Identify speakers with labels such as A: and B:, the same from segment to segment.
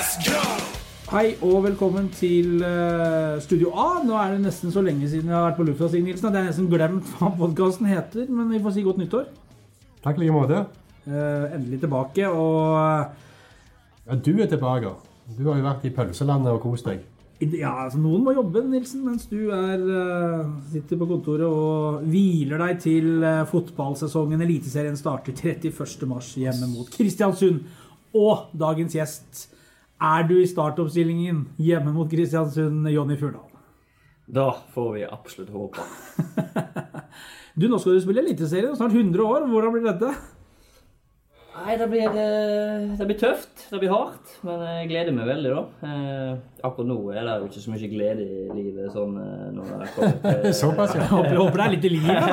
A: Hei og velkommen til eh, Studio A. Nå er det nesten så lenge siden jeg har vært på lufta, Stig Nilsen, at jeg har nesten glemt hva podkasten heter. Men vi får si godt nyttår.
B: Takk i like måte.
A: Eh, endelig tilbake, og
B: Ja, du er tilbake. Du har jo vært i pølselandet og kost deg.
A: eh, ja, altså, noen må jobbe, Nilsen, mens du er, eh, sitter på kontoret og hviler deg til eh, fotballsesongen. Eliteserien starter 31.3 hjemme mot Kristiansund. Og dagens gjest er du i startoppstillingen hjemme mot Kristiansund, Jonny Furdal.
C: Da får vi absolutt håpe.
A: Du, nå skal du spille Eliteserien, snart 100 år. Hvordan blir dette?
C: Nei, det blir, eh, det blir tøft. Det blir hardt. Men jeg gleder meg veldig, da. Eh, akkurat nå er det jo ikke så mye glede i livet sånn eh, når det er kommet til,
B: Såpass, ja.
A: Håper, håper det er litt i livet, da.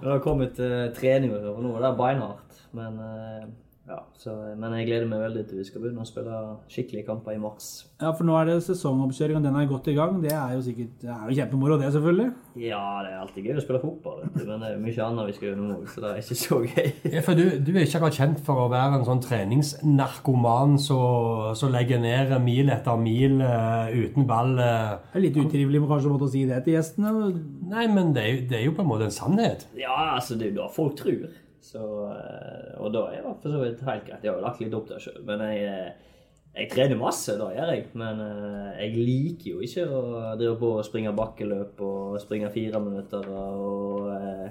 C: når det har kommet til trening og nå er det beinhardt. Men, eh, ja, så, men jeg gleder meg veldig til vi skal begynne å spille skikkelige kamper i mars.
A: Ja, for nå er det sesongoppkjøring, og den er godt i gang. Det er jo sikkert det er jo kjempemoro, det, selvfølgelig.
C: Ja, det er alltid gøy å spille fotball, men det er jo mye annet vi skal gjøre nå òg, så det er ikke så gøy.
B: Ja, for du, du er ikke akkurat kjent for å være en sånn treningsnarkoman som legger ned mil etter mil uh, uten ball. Uh.
A: Det er litt utrivelig med kanskje å måtte si det til gjestene.
B: Nei, men det er, det er jo på en måte en sannhet.
C: Ja, altså det er jo da folk tror. Så, eh, og da er det for så vidt helt greit. Jeg har jo lagt litt opp det sjøl. Men jeg, eh, jeg trener masse, da gjør jeg. Men eh, jeg liker jo ikke å drive på og springe bakkeløp og springe fire minutter og eh,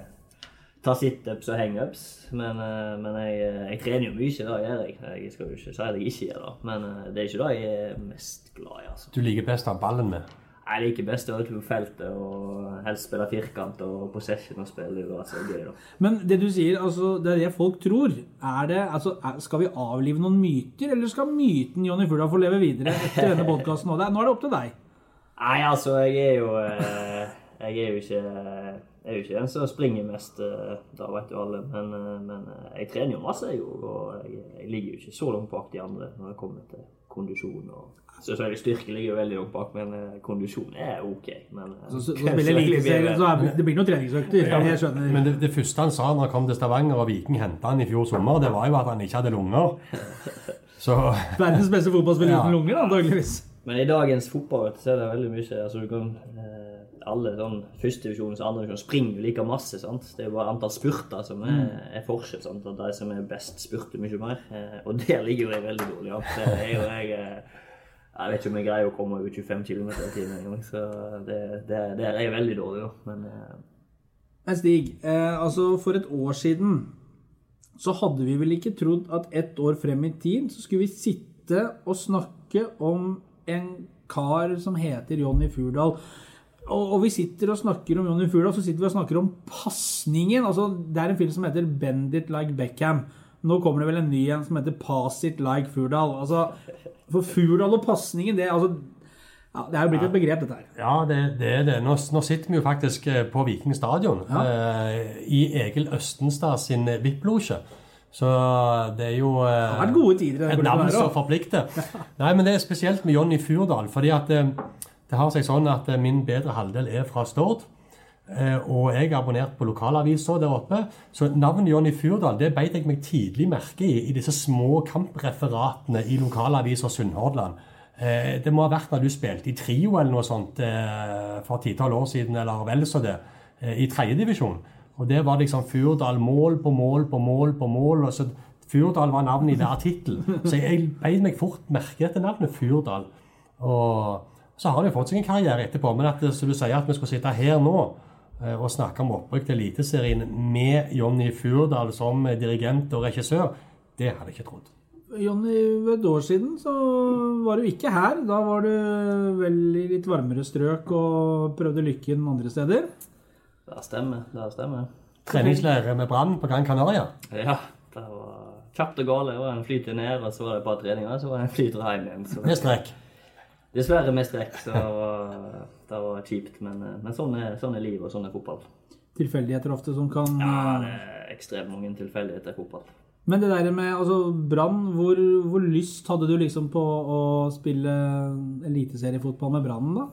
C: ta situps og hangups. Men, men jeg, jeg trener jo mye, da gjør jeg. Jeg skal jo ikke si at jeg ikke gjør det. Men det er ikke det jeg er mest glad i, altså.
B: Du liker best å ha ballen med.
C: Jeg liker best å være ute på feltet og helst spille firkant og possession og spille. Så gøy, da.
A: Men det du sier, altså, det er det folk tror. Er det, altså, er, skal vi avlive noen myter, eller skal myten Jonny Furdal få leve videre etter denne podkasten? Nå er det opp til deg.
C: Nei, altså, jeg er jo eh, Jeg er jo ikke jeg er jo ikke den som springer mest, eh, da vet jo alle. Men, eh, men jeg trener jo masse, jeg òg. Og jeg, jeg ligger jo ikke så langt bak de andre når det kommer til kondisjon. og selvfølgelig Styrke ligger jo veldig langt bak, men eh, kondisjon er OK. Men, eh,
A: Så, så, så
C: like,
A: så er, det blir noen treningsøkter. Jeg skjønner.
B: Men det, det første han sa når han kom til Stavanger og Viking henta han i fjor sommer, det var jo at han ikke hadde lunger. Så
A: Verdens beste fotballspiller
B: Ja.
A: uten lunger, antageligvis.
C: Men i dagens fotball så er det veldig mye altså du kan, eh, Alle sånn førstedivisjons og andredivisjon springer jo like masse. sant? Det er jo bare antall spurter som er, er forskjell. sant? At de som er best, spurter mye mer. Eh, og der ligger jo jeg veldig dårlig an. Det er jo jeg Jeg vet ikke om jeg greier å komme over 25 km i timen engang. Så det, det, det, er jeg veldig dårlig, da. Men
A: Nei, Stig, eh, altså for et år siden så hadde vi vel ikke trodd at ett år frem i tid så skulle vi sitte og snakke om en kar som heter Jonny Furdal. Og, og vi sitter og snakker om Jonny Furdal, så sitter vi og snakker om pasningen. Altså, det er en film som heter 'Bend it like Beckham'. Nå kommer det vel en ny en som heter 'Pass it like Furdal'. Altså, for Furdal og pasningen, det, altså, ja, det er jo blitt et begrep, dette her.
B: ja, det, det er det. Nå, nå sitter vi jo faktisk eh, på Viking stadion eh, i Egil Østenstad sin eh, VIP-losje. Så det er jo eh,
A: Det har vært gode tider.
B: et navn som forplikter. Nei, men det er spesielt med Jonny Furdal. fordi at eh, det har seg sånn at eh, min bedre halvdel er fra Stord. Eh, Og jeg er abonnert på lokalavisa der oppe. Så navnet Jonny Furdal det beit jeg meg tidlig merke i i disse små kampreferatene i lokalavisa Sunnhordland. Eh, Det må ha vært da du spilte i trio eller noe sånt for et titall år siden, eller vel så det, eh, i tredjedivisjon. Og det var liksom Furdal mål på mål på mål på mål. og så Furdal var navnet i hver tittel. Så jeg beit meg fort merke etter navnet Furdal. Og så har han jo fått seg en karriere etterpå. Men at så du sier at vi skulle sitte her nå eh, og snakke om opprykk til Eliteserien med Jonny Furdal som dirigent og regissør, det hadde jeg ikke trodd.
A: Jonny, ved et år siden så var du ikke her. Da var du vel i litt varmere strøk og prøvde lykken andre steder.
C: det stemmer. Det stemmer.
B: Treningsleir med Brann på Gran Canaria.
C: Ja, det var kjapt og galt. Det var en flytur ned, og så var det et par treninger, så var det en flytur hjem igjen. Så.
B: Med strekk.
C: Dessverre med strekk, så det var, kjipt. Men, men sånn, er, sånn er livet, og sånn er fotball.
A: Tilfeldigheter ofte som kan
C: Ja, det er ekstremt mange tilfeldigheter i fotball.
A: Men det der med altså, Brann, hvor, hvor lyst hadde du liksom på å spille eliteseriefotball med Brann, da?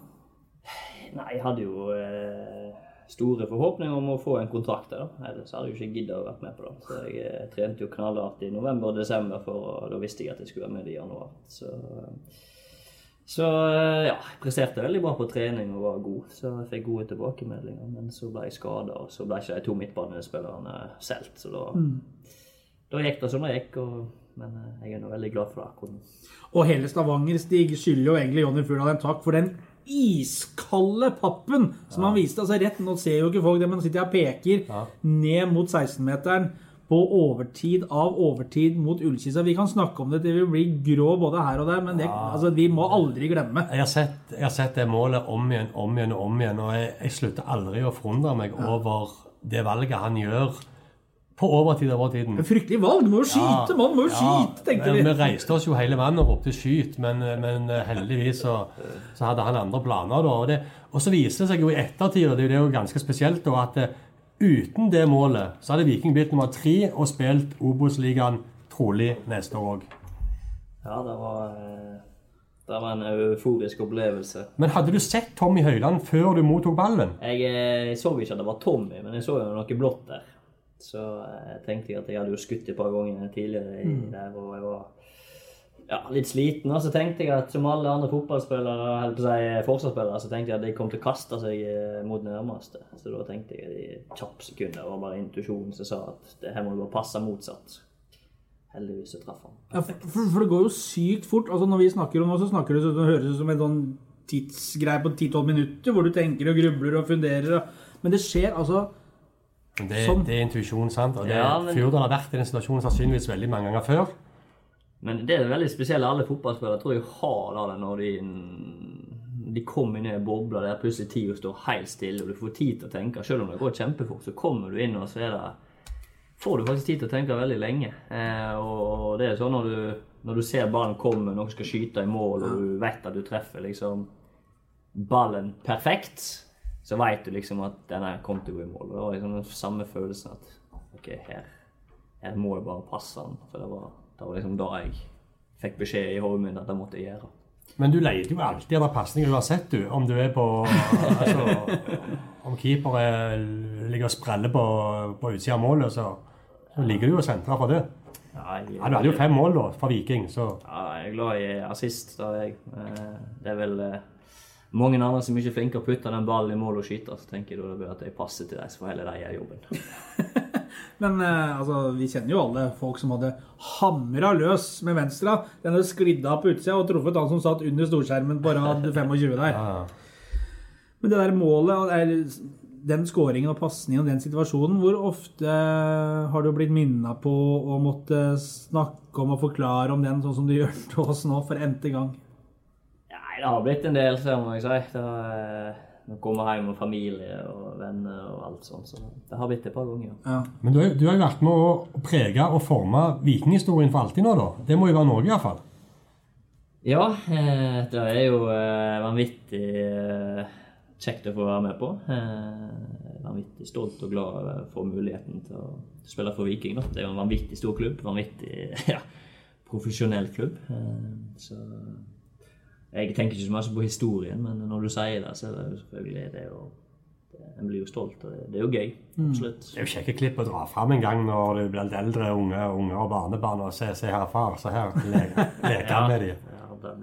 C: Nei, jeg hadde jo eh, store forhåpninger om å få en kontrakt der. da. Ellers hadde jeg jo ikke giddet å være med på det. Så jeg eh, trente jo knallhardt i november og desember, for og da visste jeg at jeg skulle være med i januar. Så, så eh, ja, jeg presterte veldig bra på trening og var god. Så jeg fikk gode tilbakemeldinger. Men så ble jeg skada, og så ble ikke de to midtbanespillerne solgt. Så da, da gikk det som det gikk. Og, men eh, jeg er nå veldig glad for det akkurat nå.
A: Og hele Stavanger Stig skylder jo egentlig Jonny Fugdal en takk for den iskalde pappen som han viste. altså rett, Nå ser jo ikke folk det, men nå sitter og peker
B: Ja.
A: ned mot 16-meteren på overtid av overtid mot Ullkisa. Vi kan snakke om det til vi blir grå både her og der, men det, altså, vi må aldri glemme.
B: Jeg har, sett, jeg har sett det målet om igjen, om igjen og om igjen, og jeg, jeg slutter aldri å forundre meg over det valget han gjør på overtid av overtiden.
A: En fryktelig valg. Må jo skyte! Man må jo
B: Ja,
A: skyte, tenkte vi.
B: Vi reiste oss jo hele vannet og ropte 'skyt', men, men heldigvis så, så hadde han andre planer. da. Og, det, og så viser det seg jo i ettertid, og det er jo ganske spesielt, da, at eh, uten det målet så hadde Viking blitt nummer tre og spilt Obos-ligaen trolig neste år òg.
C: Ja, det var, eh, det var en euforisk opplevelse.
B: Men hadde du sett Tommy Høiland før du mottok ballen?
C: Jeg, eh, jeg så ikke at det var Tommy, men jeg så jo noe blått der. Så eh, jeg tenkte at jeg hadde jo skutt et par ganger tidligere i der, og jeg var ja, litt sliten. Og så tenkte jeg at som alle andre fotballspillere, eller på å si forsvarsspillere, så tenkte jeg at de kom til å kaste seg eh, mot nærmeste. Så da tenkte jeg i kjappe sekunder, det var bare intuisjonen som sa at det her må du bare passe motsatt. Heldigvis så traff han.
A: Ja, for, for det går jo sykt fort. altså Når vi snakker om det, så snakker det så det høres ut som en sånn tidsgreie på 10-12 minutter, hvor du tenker og grubler og funderer. Og, men det skjer altså
B: Det,
A: Sånn.
B: det er intuisjon, sant? Og det,
C: Ja, men-
B: Fjordal har vært i den situasjonen sannsynligvis veldig mange ganger før.
C: Men det er veldig spesielt. Alle fotballspillere tror jeg har det når de, de kommer inn i en boble der plutselig tida står helt stille, og du får tid til å tenke. Selv om det går kjempefort, så kommer du inn, og så er det får du faktisk tid til å tenke veldig lenge. Eh, og det er sånn når du, når du ser ballen komme, noen skal skyte i mål, og du vet at du treffer liksom ballen perfekt, så vet du liksom at denne kom til å gå i mål. Og det var liksom den samme følelsen at ok, her, her må jeg bare passe den. For det var, det var liksom da jeg fikk beskjed i hodet mitt at det måtte jeg gjøre.
B: Men du leter jo alltid etter pasninger uansett, du. Om du er på altså, Om keeper er, ligger og spreller på, på utsida av målet, så, så ligger du jo sentrer for det.
C: Ja, jeg,
B: Ja, du hadde jo fem mål da, for Viking, så
C: Ja, jeg er glad i assist. Da er jeg. Eh, Det er vel eh, mange andre som ikke er flinke å putte den ballen i mål og skyte. Så tenker jeg da at jeg passer til dem, så får heller de gjøre jobben.
A: Men eh, altså, vi kjenner jo alle folk som hadde hamra løs med venstre. Den hadde sklidd av på utsida og truffet han som satt under storskjermen på rad 25 der. Men det der målet, den skåringen og pasningen og den situasjonen, hvor ofte har du blitt minna på å måtte snakke om og forklare om den, sånn som du gjør til oss nå, for n-te gang?
C: Nei, det har blitt en del, så må jeg si. Det har, eh, kommer jeg hjem med familie og venner og alt sånt. Så det har blitt et par ganger.
A: Ja.
B: Men du, har- du har jo vært med å prege og forme vikinghistorien for alltid nå, da. Det må jo være Norge, iallfall.
C: Ja, eh, det er jo eh, vanvittig eh, kjekt å få være med på. Eh, vanvittig stolt og glad over å få muligheten til å spille for Viking. Da. Det er jo en vanvittig stor klubb. Vanvittig ja, profesjonell klubb. Eh, så jeg tenker ikke så mye på historien, men når du sier det, så er det jo selvfølgelig det å jo En blir jo stolt, og det, er jo gøy. Absolutt.
B: Det er jo kjekke klipp å dra fram en gang når du blir litt eldre, unge, unger og barnebarn, og se, se her, far, se her, le- leke
C: Ja,
B: med
C: dem.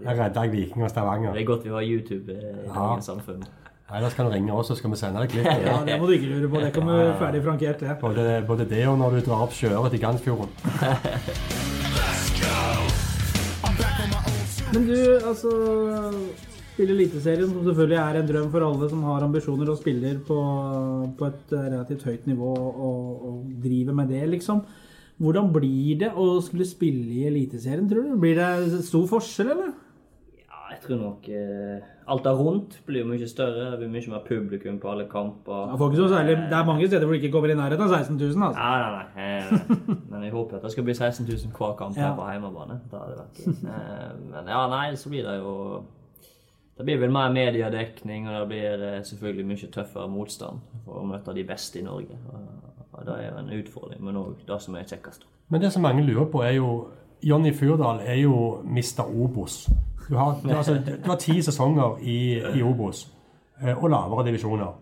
B: Her redda jeg Viking og Stavanger.
C: det er godt vi har YouTube eh, i
B: Ja.
C: dagens samfunn.
B: Ellers kan du ringe oss, så skal vi sende deg klipp.
A: ja, det må du ikke lure på. Det kommer ferdig frankert, det.
B: Både, både det og når du drar opp sjøørret i Gandsfjorden.
A: Men du, altså Spille Eliteserien, som selvfølgelig er en drøm for alle som har ambisjoner og spiller på, på et relativt høyt nivå og, og driver med det, liksom. Hvordan blir det å skulle spille i Eliteserien, tror du? Blir det stor forskjell, eller?
C: Ja, tror nok eh, alt der rundt blir jo mye større. Det blir mye mer publikum på alle kamper.
A: Ja, folk er så særlig, det er mange steder hvor det ikke kommer i nærheten av 16 000. Altså.
C: Nei, nei, nei. Eh, Men jeg håper at det skal bli 16 000 hver kamp her
A: Ja.
C: på hjemmebane. Det hadde vært gøy. Eh, Men ja, nei, så blir det jo Det blir vel mer mediedekning, og det blir eh, selvfølgelig mye tøffere motstand for å møte de beste i Norge. Og- det er jo en utfordring, men òg det som er kjekkest.
B: Men det som mange lurer på, er jo Jonny Furdal er jo Mr. Obos. Du har, du, altså, du har ti sesonger i, i Obos eh, og lavere divisjoner.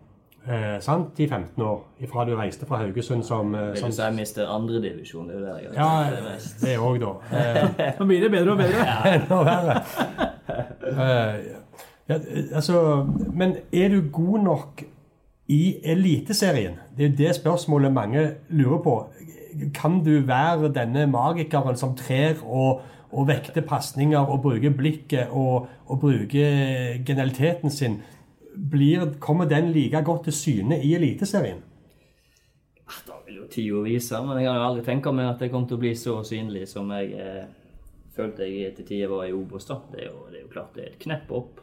B: Eh, sant? I 15 år. Ifra du reiste fra Haugesund som, eh,
C: Vil
B: som
C: du si mister andredivisjon? Det er jo der jeg har det mest.
B: det òg, da. Eh,
A: Nå blir det bedre og bedre.
B: Enda verre. Eh, ja, altså, men er du god nok i Eliteserien? Det er jo det spørsmålet mange lurer på. Kan du være denne magikeren som trer og, og vekter pasninger og bruker blikket og, og bruker genialiteten sin? Blir, kommer den like godt til syne i Eliteserien?
C: Da vil jo tida vise, men jeg har aldri tenkt meg at jeg kom til å bli så synlig som jeg eh, følte jeg til tider var i Obos. Det det er jo klart det er et knepp opp,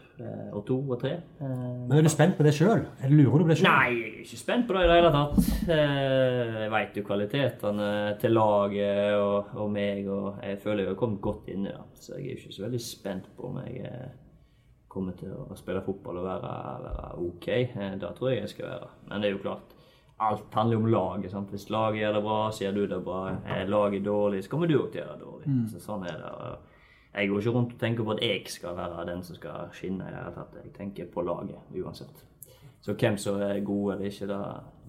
C: og to og tre. Eh,
B: Men er du spent på det sjøl? Lurer du på det sjøl?
C: Nei, jeg er ikke spent på det i det hele tatt. Eh, Jeg veit jo kvalitetene til laget og, og meg, og jeg føler jeg har kommet godt inn i det. Så jeg er ikke så veldig spent på om jeg eh, kommer til å spille fotball og være, være OK. Eh, Det tror jeg jeg skal være. Men det er jo klart, alt handler jo om laget. sant? Hvis laget gjør det bra, så gjør du det bra. Er laget dårlig, så kommer du òg til å gjøre det dårlig. Så sånn er det. Jeg går ikke rundt og tenker på at jeg skal være den som skal skinne. Jeg tenker på laget uansett. Så hvem som er gode eller ikke, det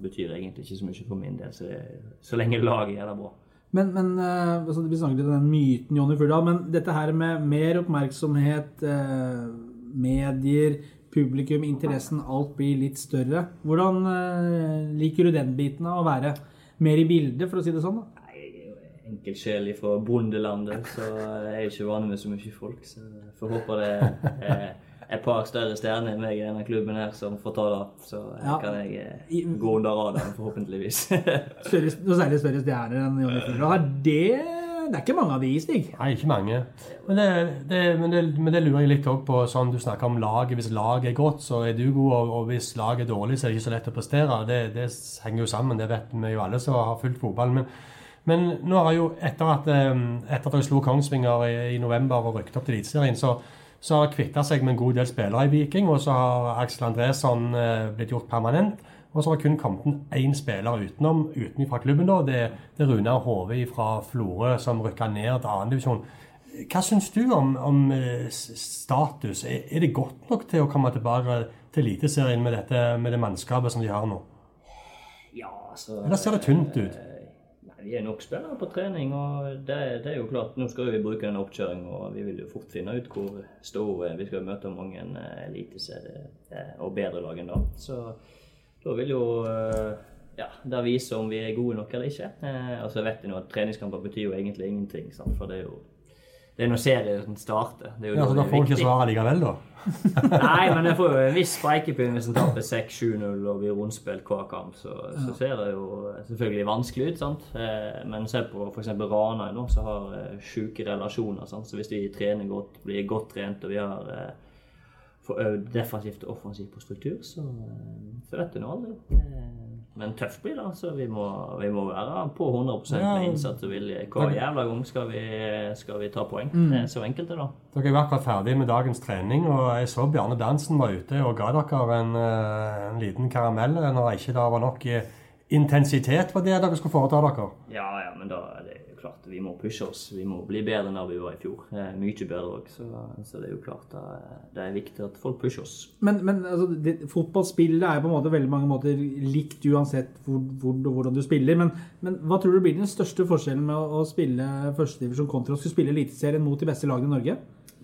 C: betyr egentlig ikke så mye for min del. Så, så lenge laget gjør det bra.
A: Men, men eh, altså, Vi snakket om den myten, Jonny Furdal, men dette her med mer oppmerksomhet, eh, medier, publikum, interessen, alt blir litt større. Hvordan eh, liker du den biten av å være mer i bildet, for å si det sånn? da?
C: Nei, Jeg er jo enkel sjel fra bondelandet, så jeg er ikke vant med så mye folk. Så jeg får håpe det er et par større stjerner enn meg i denne klubben her som får ta det. Så
A: Ja.
C: kan jeg eh, gå under radaren, forhåpentligvis.
A: Større, noe særlig større stjerner enn Jonny Furdal. Det, det er ikke mange av de, Stig.
B: Nei, ikke mange. Men det, det, men det, men det lurer jeg litt òg på, sånn du snakker om laget. Hvis laget er godt, så er du god, og, og hvis laget er dårlig, så er det ikke så lett å prestere. Det, det henger jo sammen, det vet vi jo alle som har fulgt fotball. Men, men nå har jo, etter at, eh, etter at dere slo Kongsvinger i, i november og rykket opp til Eliteserien, så, så har kvitta seg med en god del spillere i Viking, og så har Aksel Andresson eh, blitt gjort permanent. Og så har kun kommet én spiller utenom, utenfra klubben. da, Det, det er Runar Hove fra Florø som rykka ned til annendivisjon. Hva syns du om, om eh, status? Er, er det godt nok til å komme tilbake til Eliteserien med, dette, med det mannskapet som de har nå?
C: ja, altså...
B: Eller ser det tynt ut?
C: Eh, Vi er nok spillere på trening, og det, det er jo klart. Nå skal vi bruke den oppkjøringen, og vi vil jo fort finne ut hvor ståa er. Vi skal møte mange eliteserier eh, og bedre lag enn da. Så da vil jo eh, ja, det vise om vi er gode nok eller ikke. Eh, Og så vet jeg nå at treningskamper betyr jo egentlig ingenting, sant? for det er jo det er når serien starter. Det er jo
B: Ja, så
C: da
B: får du ikke svare likevel, da?
C: Nei, men jeg får jo en viss speikepinn hvis en taper 6-7-0 og blir rundspilt hver kamp. Så, så ser det jo selvfølgelig vanskelig ut. sant? Eh, Men se på f.eks. Ranheim, nå, som har eh, sjuke relasjoner. sant? Så hvis vi trener godt, blir godt trent og vi har eh, får øvd defensivt og offensivt på struktur, så, så vet du nå aldri. Men tøft blir det. så Vi må, vi må være på 100
B: Ja.
C: med innsatt og vilje. Hver jævla gang skal vi, skal vi ta poeng.
B: Mm.
C: Det er så enkelt det, da.
B: Dere er jo akkurat ferdig med dagens trening, og jeg så Bjarne Dansen var ute og ga dere en, eh, en liten karamell når ikke det var nok eh, intensitet på det dere skulle foreta dere.
C: Ja, ja, men da er det jo klart vi må pushe oss. Vi må bli bedre enn da vi var i fjor. Eh, mye bedre òg. Så, så det er jo klart da, det er viktig at folk pusher oss.
A: Men, men altså, det, fotballspillet er på en måte veldig mange måter likt uansett hvor, hvor og hvordan du spiller. Men, men hva tror du blir den største forskjellen med å, å spille førstedivisjon kontra å skulle spille Eliteserien mot de beste lagene i Norge?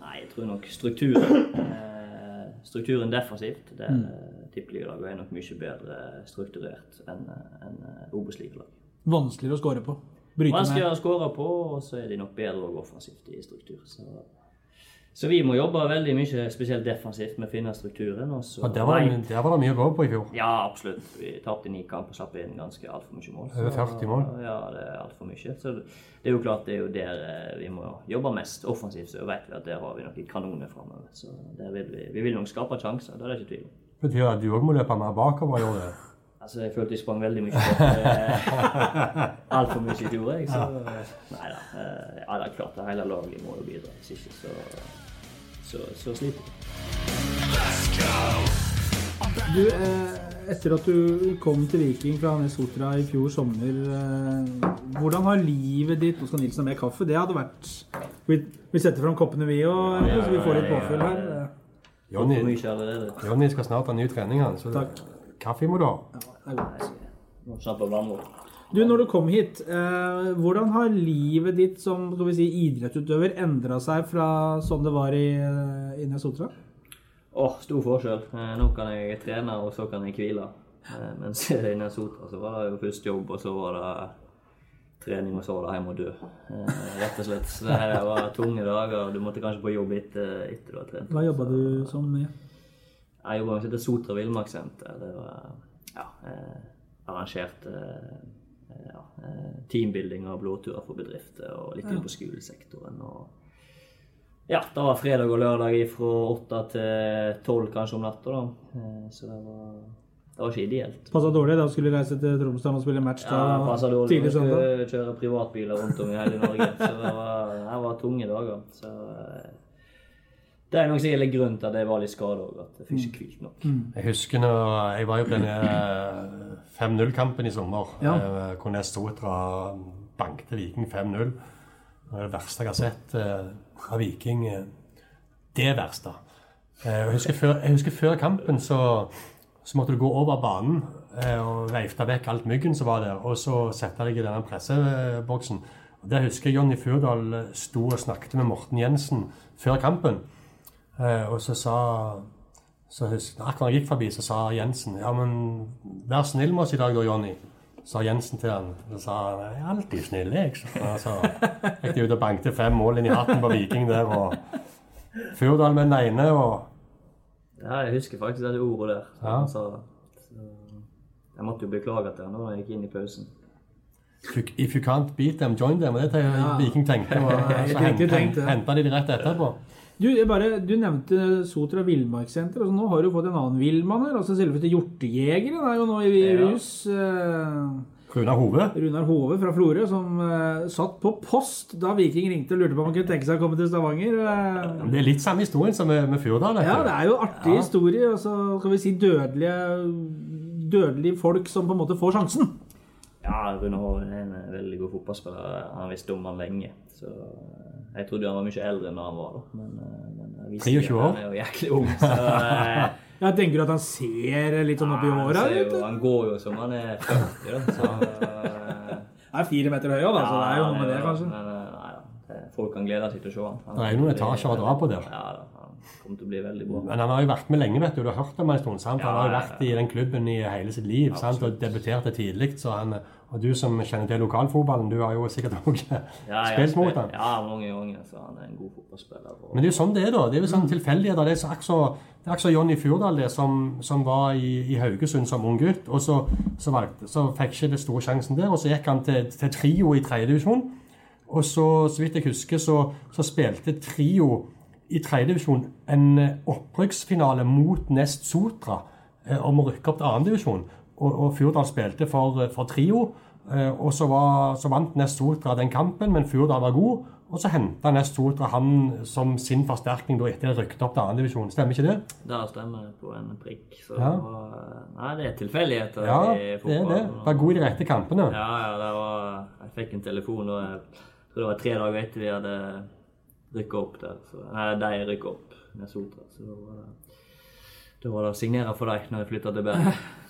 C: Nei, jeg tror nok strukturen eh, Strukturen defensivt. Det mm. Tippeligalag er nok mye bedre strukturert enn en Obos-ligalag.
A: Vanskeligere å score på. Bryte
C: Vanskeligere med. å skåre på, og så er de nok bedre og offensivt i struktur. Så, så vi må jobbe veldig mye, spesielt defensivt, med å finne strukturen. Og så
B: Og der var, det, der var det mye å gå på i fjor.
C: Ja, absolutt. Vi tapte ni kamper og slapp inn ganske altfor mye mål.
B: Over 40 mål.
C: Ja, det er altfor mye. Så det er jo klart det er jo der eh, vi må jobbe mest offensivt. Så vet vi at der har vi noen kanoner framover. Så der vil vi, vi vil nok skape sjanser, det er det ikke tvil om.
B: Betyr det at du òg må løpe mer bakover i år? det?
C: Altså, jeg følte jeg sprang veldig mye bort. Altfor mye i fjor, jeg. Så nei da. eh, Ja, det er klart det hele laget må jo bidra. Hvis ikke så, så, så sliter vi.
A: Du, eh, etter at du kom til Viking fra Nes Sotra i fjor sommer, eh, hvordan har livet ditt Nå skal Nilsen ha mer kaffe? Det hadde vært Vi, vi setter fram koppene, vi òg, så vi får litt påfyll her.
B: Jonny,
C: mye allerede.
B: Jonny skal snart ha ny trening. Han, så
A: Takk.
B: kaffe må du ha.
A: Ja, det er godt.
C: Må snakke på vannmål.
A: Du, når du kom hit, eh, hvordan har livet ditt som skal vi si, idrettsutøver endra seg fra sånn det var i, eh, i Nesotra?
C: Åh, stor forskjell. Eh, Nå kan jeg trene, og så kan jeg hvile. Eh, Mens i Nesotra så var det jo først jobb, og så var det trening, og så var det hjem og dø. Eh, Rett og slett. Så det var tunge dager, du måtte kanskje på jobb etter, etter du har trent.
A: Hva jobba du som med?
C: Jeg jobba med Sotra Villmarkssenter. Det var ja, eh, arrangert eh, ja, eh, teambuilding og blåturer for bedrifter, og litt inn på skolesektoren. og ja, det var fredag og lørdag fra åtte til tolv kanskje om natta. da. Eh, Så det var, det var ikke ideelt.
A: Passa dårlig da skulle reise til Tromsdal og spille match da,
C: Ja, dårlig.
A: tidlig
C: Vi
A: søndag.
C: skulle kjøre privatbiler rundt om i hele Norge. Så det var, det var tunge dager. Så eh, det er nok sikkert litt grunnen til at jeg var litt skada òg, at jeg fikk ikke hvilt nok.
B: Jeg husker når jeg var jo på denne eh, 5-0-kampen i sommer.
A: Ja.
B: eh, Hvor Nes Sotra bankte Viking 5-0. Det var det verste jeg har sett fra Viking. eh, Det verste. Eh, Jeg husker før, jeg husker før kampen så, så måtte du gå over banen eh, og veifte vekk alt myggen som var der, og så sette deg i denne presseboksen. Og Der husker jeg Jonny Furdal eh, sto og snakket med Morten Jensen før kampen. Eh, og så sa så husker, Akkurat jeg gikk forbi, så sa Jensen Ja, men vær snill med oss i dag da, Jonny. Sa Jensen til han. Så sa han jeg er alltid snill, jeg. Så så gikk de ut og bankte fem mål inn i hatten på Viking der. og Furdal med den ene og
C: Ja, jeg husker faktisk det ordet der.
B: Ja.
C: han sa. Så jeg måtte jo beklage til han da jeg gikk inn i pausen.
B: If you can't beat them, join them. Det er
A: Ja.
B: det Viking tenkte. Og så
A: det.
B: henta de de rett etterpå.
A: Du, jeg bare, du nevnte Sotra Villmarkssenter. Altså, nå har du fått en annen villmann her. altså Selveste hjortejegeren er jo nå i
C: Ja.
A: hus. Eh,
B: Runar Hove.
A: Runar Hove fra Florø, som uh, satt på post da Viking ringte og lurte på om han kunne tenke seg å komme til Stavanger. Uh,
B: Det er litt samme historien som med, med Furdal.
A: ja, det er jo artig
B: Ja.
A: historie. så skal vi si dødelige, dødelige folk som på en måte får sjansen.
C: Ja, Rune Hoven er en veldig god fotballspiller. Han visste om han lenge. Så eh, jeg trodde han var mye eldre enn han var. da. Men, men jeg visste
B: 23 år.
C: Han er jo jæklig ung. Så
A: Jeg tenker at han ser litt sånn opp i
C: han,
A: åra ut.
C: han går jo som han er 40, da. Så eh,
A: Han er fire meter høy òg, da, så det er jo noe med det, kanskje.
C: Men, nei da. Folk kan glede seg til å se han. han
B: Det er noen etasjer å dra på der.
C: Ja da. Kommer til å bli veldig bra.
B: Men han har jo vært med lenge, vet du. Du har hørt om han en stund. sant? Han har jo vært i den klubben i hele sitt liv sant? og debuterte tidlig. Så han, og du som kjenner til lokalfotballen, du har jo sikkert også
C: Ja,
B: spilt mot ham.
C: Ja, mange ganger. Så han er en god fotballspiller. Og,
B: Men det er jo sånn det er, da. Det er jo sånn tilfeldigheter. Det er akkurat som Jonny Fjordal, det, som, som var i, i Haugesund som ung gutt. Og så, så, valgte, så fikk ikke det store sjansen der, og så gikk han til, til Trio i tredjedivisjon. Og så, så vidt jeg husker, så, så spilte Trio i tredjedivisjon en eh, opprykksfinale mot Nest Sotra eh, om å rykke opp til annendivisjon. Og, og Fjordal spilte for, for Trio. Eh, Og så, var, så vant Nest Sotra den kampen, men Furdal var god. Og så henta Nest Sotra han som sin forsterkning da etter at de rykket opp til andredivisjon. Stemmer ikke det?
C: Det stemmer på en prikk. Så
B: Ja.
C: det var, nei, det er tilfeldigheter
B: Ja,
C: i
B: det er
C: fotball.
B: det. Var god i de rette kampene.
C: Ja, ja, det var Jeg fikk en telefon og jeg tror det var tre dager etter vi hadde rykka opp der. Så, nei, de rykka opp Nest Sotra. Så da var det, da var det å signere for dem når jeg flytta til Bergen.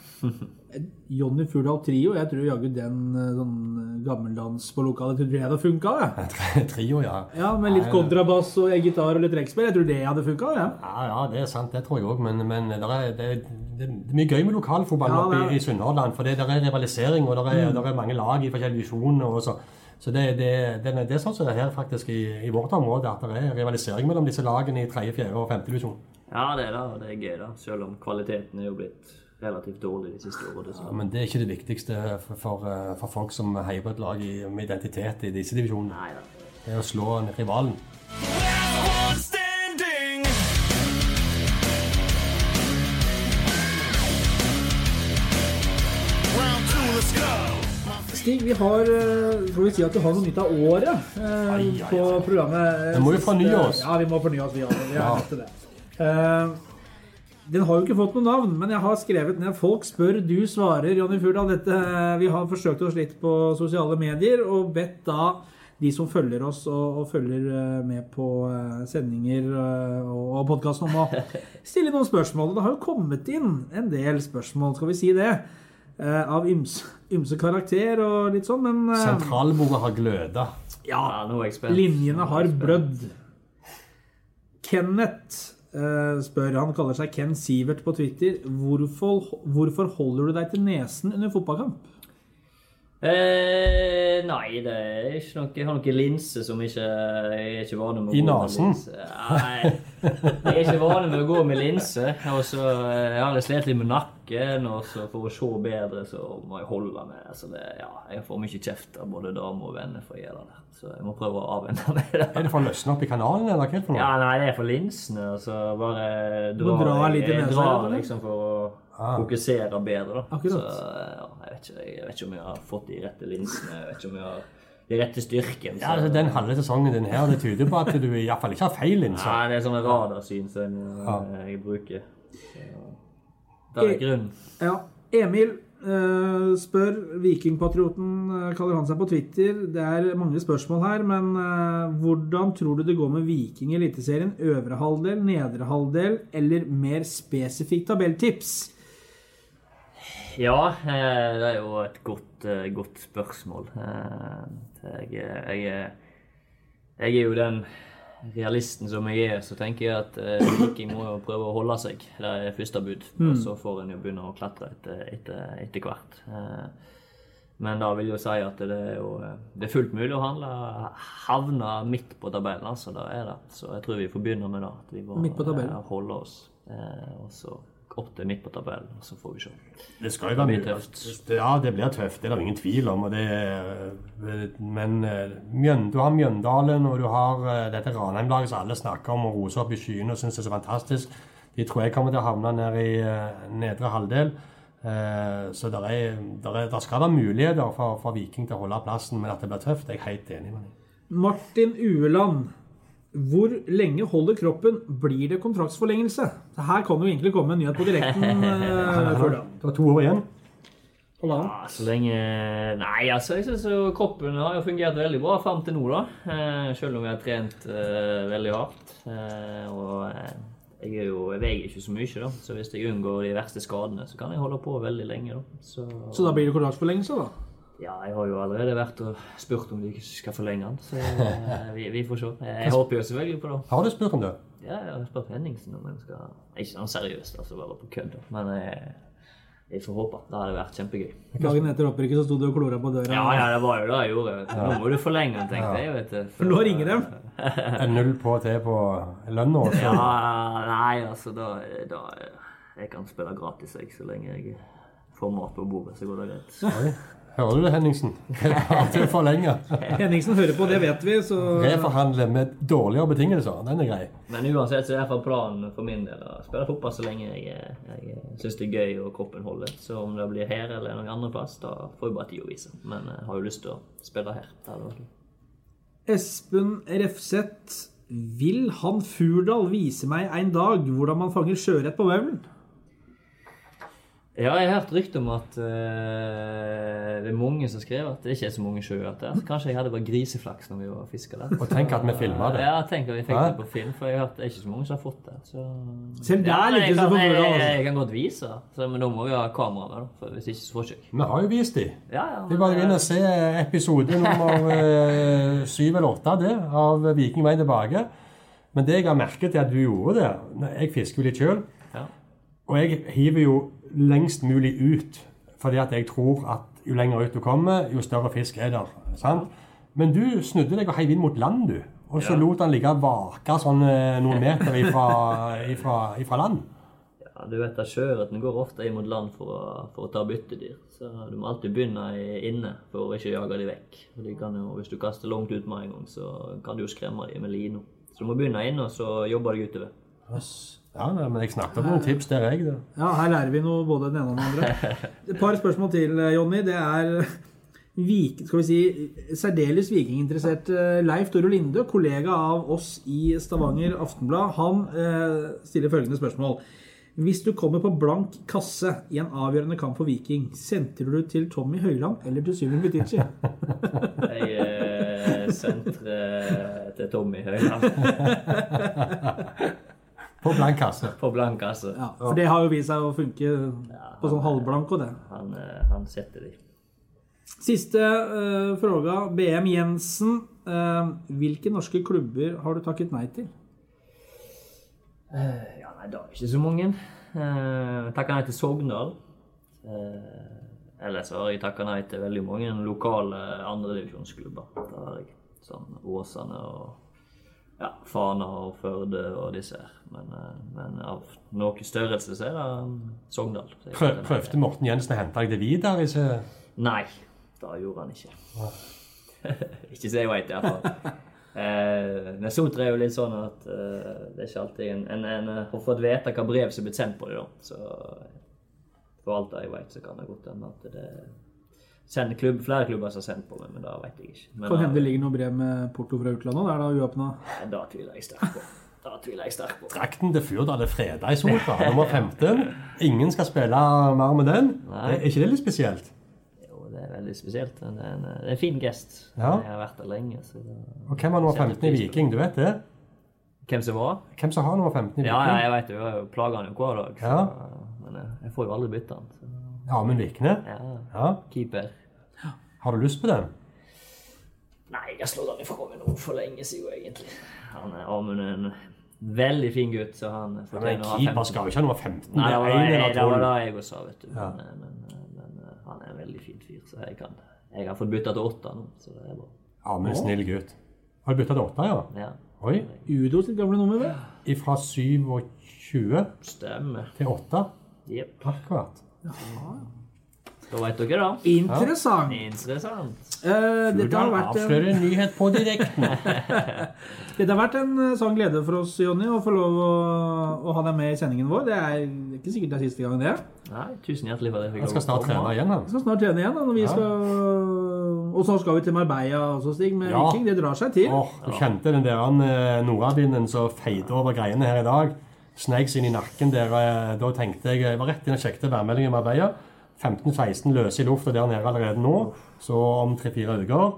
A: Jonny Furdal Trio, jeg tror jaggu den eh, sånn gammeldans på lokalet tror jeg hadde funka. det.
B: Trio, ja.
A: Ja, med litt kontrabass og gitar og litt trekkspill. Jeg tror det hadde funka. Ja.
B: Ja, ja, det er sant, det tror jeg òg. Men, men det, er, det, er, det er mye gøy med lokalfotballen
A: Ja,
B: oppe i, i Sunnhordland. For det der er rivalisering, og det er, der er mange lag i forskjellige divisjoner. og Så, så det, det, det, det er sånn som det er her faktisk i, i vårt område, at det er rivalisering mellom disse lagene i tredje, fjerde og femte divisjon.
C: Ja, det er det, og det er gøy, da. Selv om kvaliteten er jo blitt relativt dårlig de siste årene.
B: Ja, men det er ikke det viktigste for, for, eh, for folk som heier på et lag i, med identitet i disse divisjonene.
C: Nei ja.
B: Det er å slå en rivalen.
A: Stig, vi har eh, Får vi si at du har noe nytt av året eh,
B: ai,
A: på programmet?
B: Vi må jo fornye oss.
A: Ja, vi må fornye oss. Vi, òg. vi er
B: Ja.
A: nødt til det. Eh, den har jo ikke fått noe navn, men jeg har skrevet ned 'Folk spør, du svarer'. Jonny Furdal, dette, eh, vi har forsøkt oss litt på sosiale medier og bedt da de som følger oss og, og følger eh, med på eh, sendinger og, og podkasten, om å stille noen spørsmål. Og det har jo kommet inn en del spørsmål, skal vi si det, eh, av ymse, ymse karakter og litt sånn, men
B: Sentralbordet har gløda.
A: ja,
C: Ja, er
A: linjene har blødd. Kenneth spør, han kaller seg Ken Sivert på Twitter, hvorfor, hvorfor holder du deg til nesen under fotballkamp?
C: Eh, nei, det er ikke noe Jeg har noen linser som ikke Jeg er ikke vane med å
B: I
C: gå med
B: I
C: linse. Nei, jeg er ikke vane med å gå med linse. Og så har Jeg har litt slitt litt med nakken, og så for å se bedre, så må jeg holde meg. Så det, ja, jeg får mye kjeft av både damer og venner for å gjøre det. Så jeg må prøve å avvenne meg det.
B: Er det for å løsne opp i kanalen, eller hva er det for noe?
C: Ja, nei, det er for linsene. Så bare
A: dra, dra litt
C: jeg, jeg drar
A: eller?
C: liksom for å
B: Ah.
C: fokusere bedre, da.
A: Akkurat.
C: Så ja, jeg vet, ikke, jeg vet ikke om jeg har fått de rette linsene. Jeg vet ikke om jeg har de rette styrken.
B: Ja, altså, Den halve sesongen din her, det tyder på at du i hvert fall ikke har feil linser.
C: Nei, det er sånne radarsyn som
B: Ja.
C: jeg bruker. Så, det er grunn.
A: Ja, Emil Uh, spør, Vikingpatrioten uh, kaller han seg på Twitter. Det er mange spørsmål her, men uh, hvordan tror du det går med Viking i Eliteserien? Øvre halvdel, nedre halvdel, eller mer spesifikt tabelltips?
C: Ja, det er jo et godt, godt spørsmål. Jeg, jeg, jeg er jo den realisten som jeg er, så tenker jeg at eh, Viking må jo prøve å holde seg. Det er første bud. Og så får en jo begynne å klatre etter, etter, etter hvert. Eh, Men da vil jeg jo si at det er jo eh, det er fullt mulig å handle, havne midt på tabellen. altså, det er det. Så jeg tror vi får begynne med det. At vi må eh, holde oss. eh, Og så opp til midt på tabellen, så får vi se.
B: Det skal jo være
C: Det blir tøft.
B: Ja, det blir tøft. Det er det ingen tvil om. Og det, er- men eh, Mjøn, du har Mjøndalen, og du har eh, dette Ranheim-laget som alle snakker om og roser opp i skyene og syns er så fantastisk. De tror jeg kommer til å havne ned i eh, nedre halvdel. Eh, Så der, er, der, er, der skal være muligheter for, for Viking til å holde plassen, men at det blir tøft, det er jeg helt enig med deg.
A: Martin Ueland. Hvor lenge holder kroppen? Blir det kontraktsforlengelse? Så Her kan jo egentlig komme en nyhet på direkten. eh, før da.
B: Du har to år igjen.
C: Ja, så lenge Nei, altså, jeg syns kroppen har jo fungert veldig bra fram til nå, da. Eh, selv om vi har trent uh, veldig hardt. Uh, og eh, jeg, er jo, jeg veier ikke så mye, da. Så hvis jeg unngår de verste skadene, så kan jeg holde på veldig lenge, da. Så,
A: Så da blir det kontraktsforlengelse, da?
C: Ja, jeg har jo allerede vært og spurt om de ikke skal forlenge den, så eh, vi, vi får se. Jeg, håper jo selvfølgelig på det.
B: Har du spurt om det?
C: Ja, jeg har spurt Henningsen om han skal Ikke sånn seriøst, altså bare på kødd, men jeg, jeg får håpe. Det hadde vært kjempegøy.
A: Dagen etter opprykket så sto du og klora på døra.
C: Ja, ja, det var jo det jeg gjorde. vet. Nå må du forlenge den, tenkte jeg. vet du.
A: For nå ringer dem.
B: Er null på til på lønna? også?
C: Ja, nei, altså, da, da Jeg kan spille gratis, jeg, så lenge jeg får mat på bordet, så går det greit.
B: Hører du det, Henningsen? Det er bare til å forlenge.
A: Henningsen hører på, det vet vi, så
B: Reforhandle med dårligere betingelser. Den er grei.
C: Men uansett så er iallfall planen for min del å spille fotball så lenge jeg, jeg syns det er gøy og kroppen holder. Så om det blir her eller noen andre plass, da får jeg bare tid å vise. Men jeg har jo lyst til å spille her.
A: Espen Refseth. Vil han Furdal vise meg en dag hvordan man fanger sjøørret på Vaulen?
C: Ja, jeg har hørt rykte om at eh, det er mange som skriver at det ikke er så mange sjøørret der. Så kanskje jeg hadde bare griseflaks når vi var fiska der.
B: Og tenk at vi filma det.
C: Ja, tenk at vi fikk det på film, for jeg har hørt det er ikke så mange som har fått det. Så...
A: Selv der
C: Ja, men
A: lykkes
C: jeg, kan, jeg, jeg, kan godt vise, så, men da må vi ha kamera med, da, for hvis ikke så får ikke.
B: Vi har jo vist de.
C: Ja, ja,
B: Vi bare inn og se episode nummer eh, syv eller åtte det, av Viking tilbake. Men det jeg har merket, er at du gjorde det. Jeg fisker jo litt sjøl.
C: Ja.
B: Og jeg hiver jo lengst mulig ut, fordi at jeg tror at jo lenger ut du kommer, jo større fisk er der. Sant? Men du snudde deg og heiv inn mot land, du. Og så
C: Ja.
B: lot han ligge og vake sånn eh, noen meter ifra, ifra, ifra land.
C: Ja, du vet at Sjøørreten går ofte inn mot land for å, for å ta byttedyr. Så du må alltid begynne inne for å ikke jage dem vekk. Og de kan jo, hvis du kaster langt ut med en gang, så kan du jo skremme dem med lina. Så du må begynne inne, og så jobber du utover.
B: Ja, men jeg snakket om noen tips der, jeg. Da.
A: Ja, her lærer vi noe både den ene og den andre. Et par spørsmål til, eh, Jonny. Det er Vik, skal vi si, særdeles vikinginteressert eh, Leif Toro Linde, kollega av oss i Stavanger Aftenblad, han eh, stiller følgende spørsmål. Hvis du kommer på blank kasse i en avgjørende kamp for Viking, sentrer du til Tommy Høiland eller til Syvin Butichi?
C: Jeg eh, senteret til Tommy Høiland
B: På blank kasse.
C: på blank kasse.
A: Ja, for det har jo vist seg å funke på sånn halvblank og det.
C: Han, eh, han setter de.
A: Siste uh, fråga. BM Jensen. Uh, hvilke norske klubber har du takket nei til?
C: Uh, Ja, nei, da er det ikke så mange. Uh, takka nei til Sogndal. Uh, ellers har jeg takka nei til veldig mange lokale andredivisjonsklubber. Det. Sånn Åsane og ja, Fana og Førde og disse her. Men, eh, men av noe størrelse så er det um, Sogndal.
B: Prøv, prøvde Morten Jensen å hente deg det videre? Ikke?
C: Nei, det gjorde han ikke. ikke så jeg veit, iallfall. Eh, men Sotra er jo litt sånn at eh, det er ikke alltid en, en, en har fått vite hva brev som er blitt sendt på det. Så for alt det jeg veit, så kan det godt hende at det sender klubb, flere klubber som har sendt på meg, men det vet jeg ikke. Men
A: Kan hende det ligger noe brev med porto fra utlandet. Det er da uåpna.
C: da tviler jeg sterkt på. Da tviler jeg sterkt på.
B: Drakten til Fyrdal er freda i Sotra, nummer 15. Ingen skal spille mer med den.
C: Nei.
B: Er ikke det litt spesielt?
C: Jo, det er veldig spesielt. men Det er en, det er en fin gest.
B: Ja.
C: Jeg har vært der lenge. Så det,
B: Og hvem har nummer 15 i Viking? Du vet det?
C: Hvem som var?
B: Hvem som har nummer 15 i
C: Ja, ja, jeg vet det. Jeg plager han jo hver dag. Så,
B: Ja.
C: Men jeg, jeg får jo aldri bytte han. Så,
B: Amund Vikne?
C: ja,
B: Ja.
C: keeper.
B: Har du lyst på den?
C: Nei, jeg har slått han ifra meg nå for lenge siden, egentlig. Han er Amund er en veldig fin gutt, så han fortjener å ha 15.
B: keeper skal jo ikke ha nummer 15.
C: Nei,
B: Det
C: det var
B: 1
C: det, det, var det jeg også sa, vet du.
B: Ja.
C: Men, men, men eh, han er en veldig fin fyr, så jeg kan Jeg har fått bytta til åtte nå, så det er bra.
B: Amund, snill gutt. Har du bytta til åtte, ja?
C: Ja,
B: Oi.
A: Udo sitt gamle nummer, vel?
B: Ifra 27
C: stemmer.
B: til 8.
C: Jepp.
B: Akkurat.
C: Da veit dere, da.
A: Interessant.
C: Interessant.
A: Uh, dette, har vært en,
B: avslører en nyhet på direkten.
A: dette har vært en eh, sånn glede for oss, Jonny, å få lov å, å ha deg med i sendingen vår. Det er ikke sikkert det er siste gang, det.
C: Nei, tusen hjertelig for det. jeg
B: skal snart trene igjen, han.
A: Vi skal snart trene igjen. Da, når vi
B: Ja.
A: skal... Og så skal vi til Marbella også, Stig, med
B: Ja.
A: Viking. Det drar seg til.
B: Åh, du kjente den der eh, nordavinden som feide over greiene her i dag. Sneik seg inn i nakken der. eh, Da tenkte jeg Jeg var rett inn og sjekket værmeldingen i Marbella. 15-16 løse i lufta der nede allerede nå. Så om tre-fire uker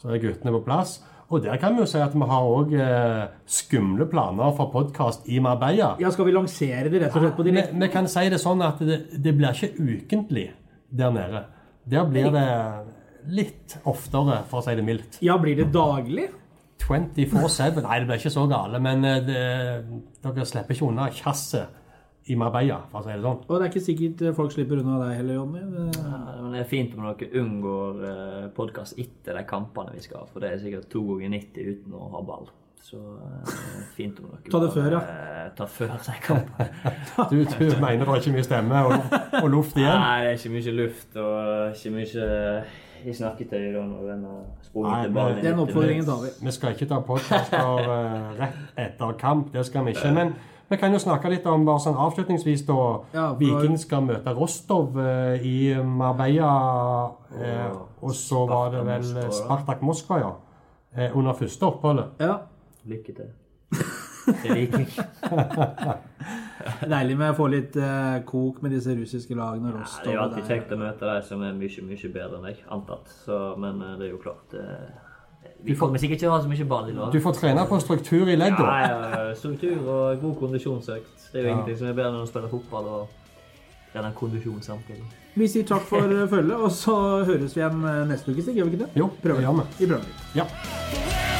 B: så er guttene på plass. Og der kan vi jo si at vi har òg eh, skumle planer for podkast i Marbella.
A: Ja, skal vi lansere det rett og slett på
B: Vi, vi kan si det sånn at det, det blir ikke ukentlig der nede. Der blir det litt oftere, for å si det mildt.
A: Ja, blir det daglig?
B: 24-7. Nei, det blir ikke så gale, men eh, det, dere slipper ikke unna kjasset i Marbella, for å si det sånn.
A: Og det er ikke sikkert eh, folk slipper unna deg heller, Jonny. Det-
C: Ja, Men det er fint om dere unngår eh, podkast etter de kampene vi skal ha, for det er sikkert to ganger 90 uten å ha ball. Så eh, fint om dere
A: Ta det før, ja.
C: ja. Ta før de kampene.
B: Du, du mener det er ikke mye stemme og, og luft igjen?
C: Nei, det er ikke mye luft og ikke mye i snakketøy da når en har sprunget ballen.
A: Den oppfordringen tar vi.
B: Vi skal ikke ta podkaster uh, rett etter kamp, det skal vi ikke. Men vi kan jo snakke litt om bare sånn avslutningsvis da.
A: Ja, for-
B: Viking skal møte Rostov eh, i Marbella. eh, og så var det vel
C: Moskva, ja.
B: Spartak Moskva, ja. eh, under første oppholdet.
A: Ja.
C: Lykke til. Til Viking.
A: Deilig med å få litt eh, kok med disse russiske lagene.
C: Ja, det er jo alltid kjekt å møte de som er mye, mye bedre enn deg, antatt. Så, men eh, det er jo klart eh, Vi kommer sikkert ikke til å ha så mye ball i lag.
B: Du får trene på struktur i leddet.
C: Ja, ja, struktur og god kondisjonsøkt. Det er jo
B: Ja.
C: ingenting som er bedre enn å spille fotball og trene kondisjon samtidig.
A: Vi sier takk for følget, og så høres vi igjen eh, neste uke, Stig. Gjør vi ikke det?
B: Jo, prøver. vi.
A: Vi prøver.
B: Ja.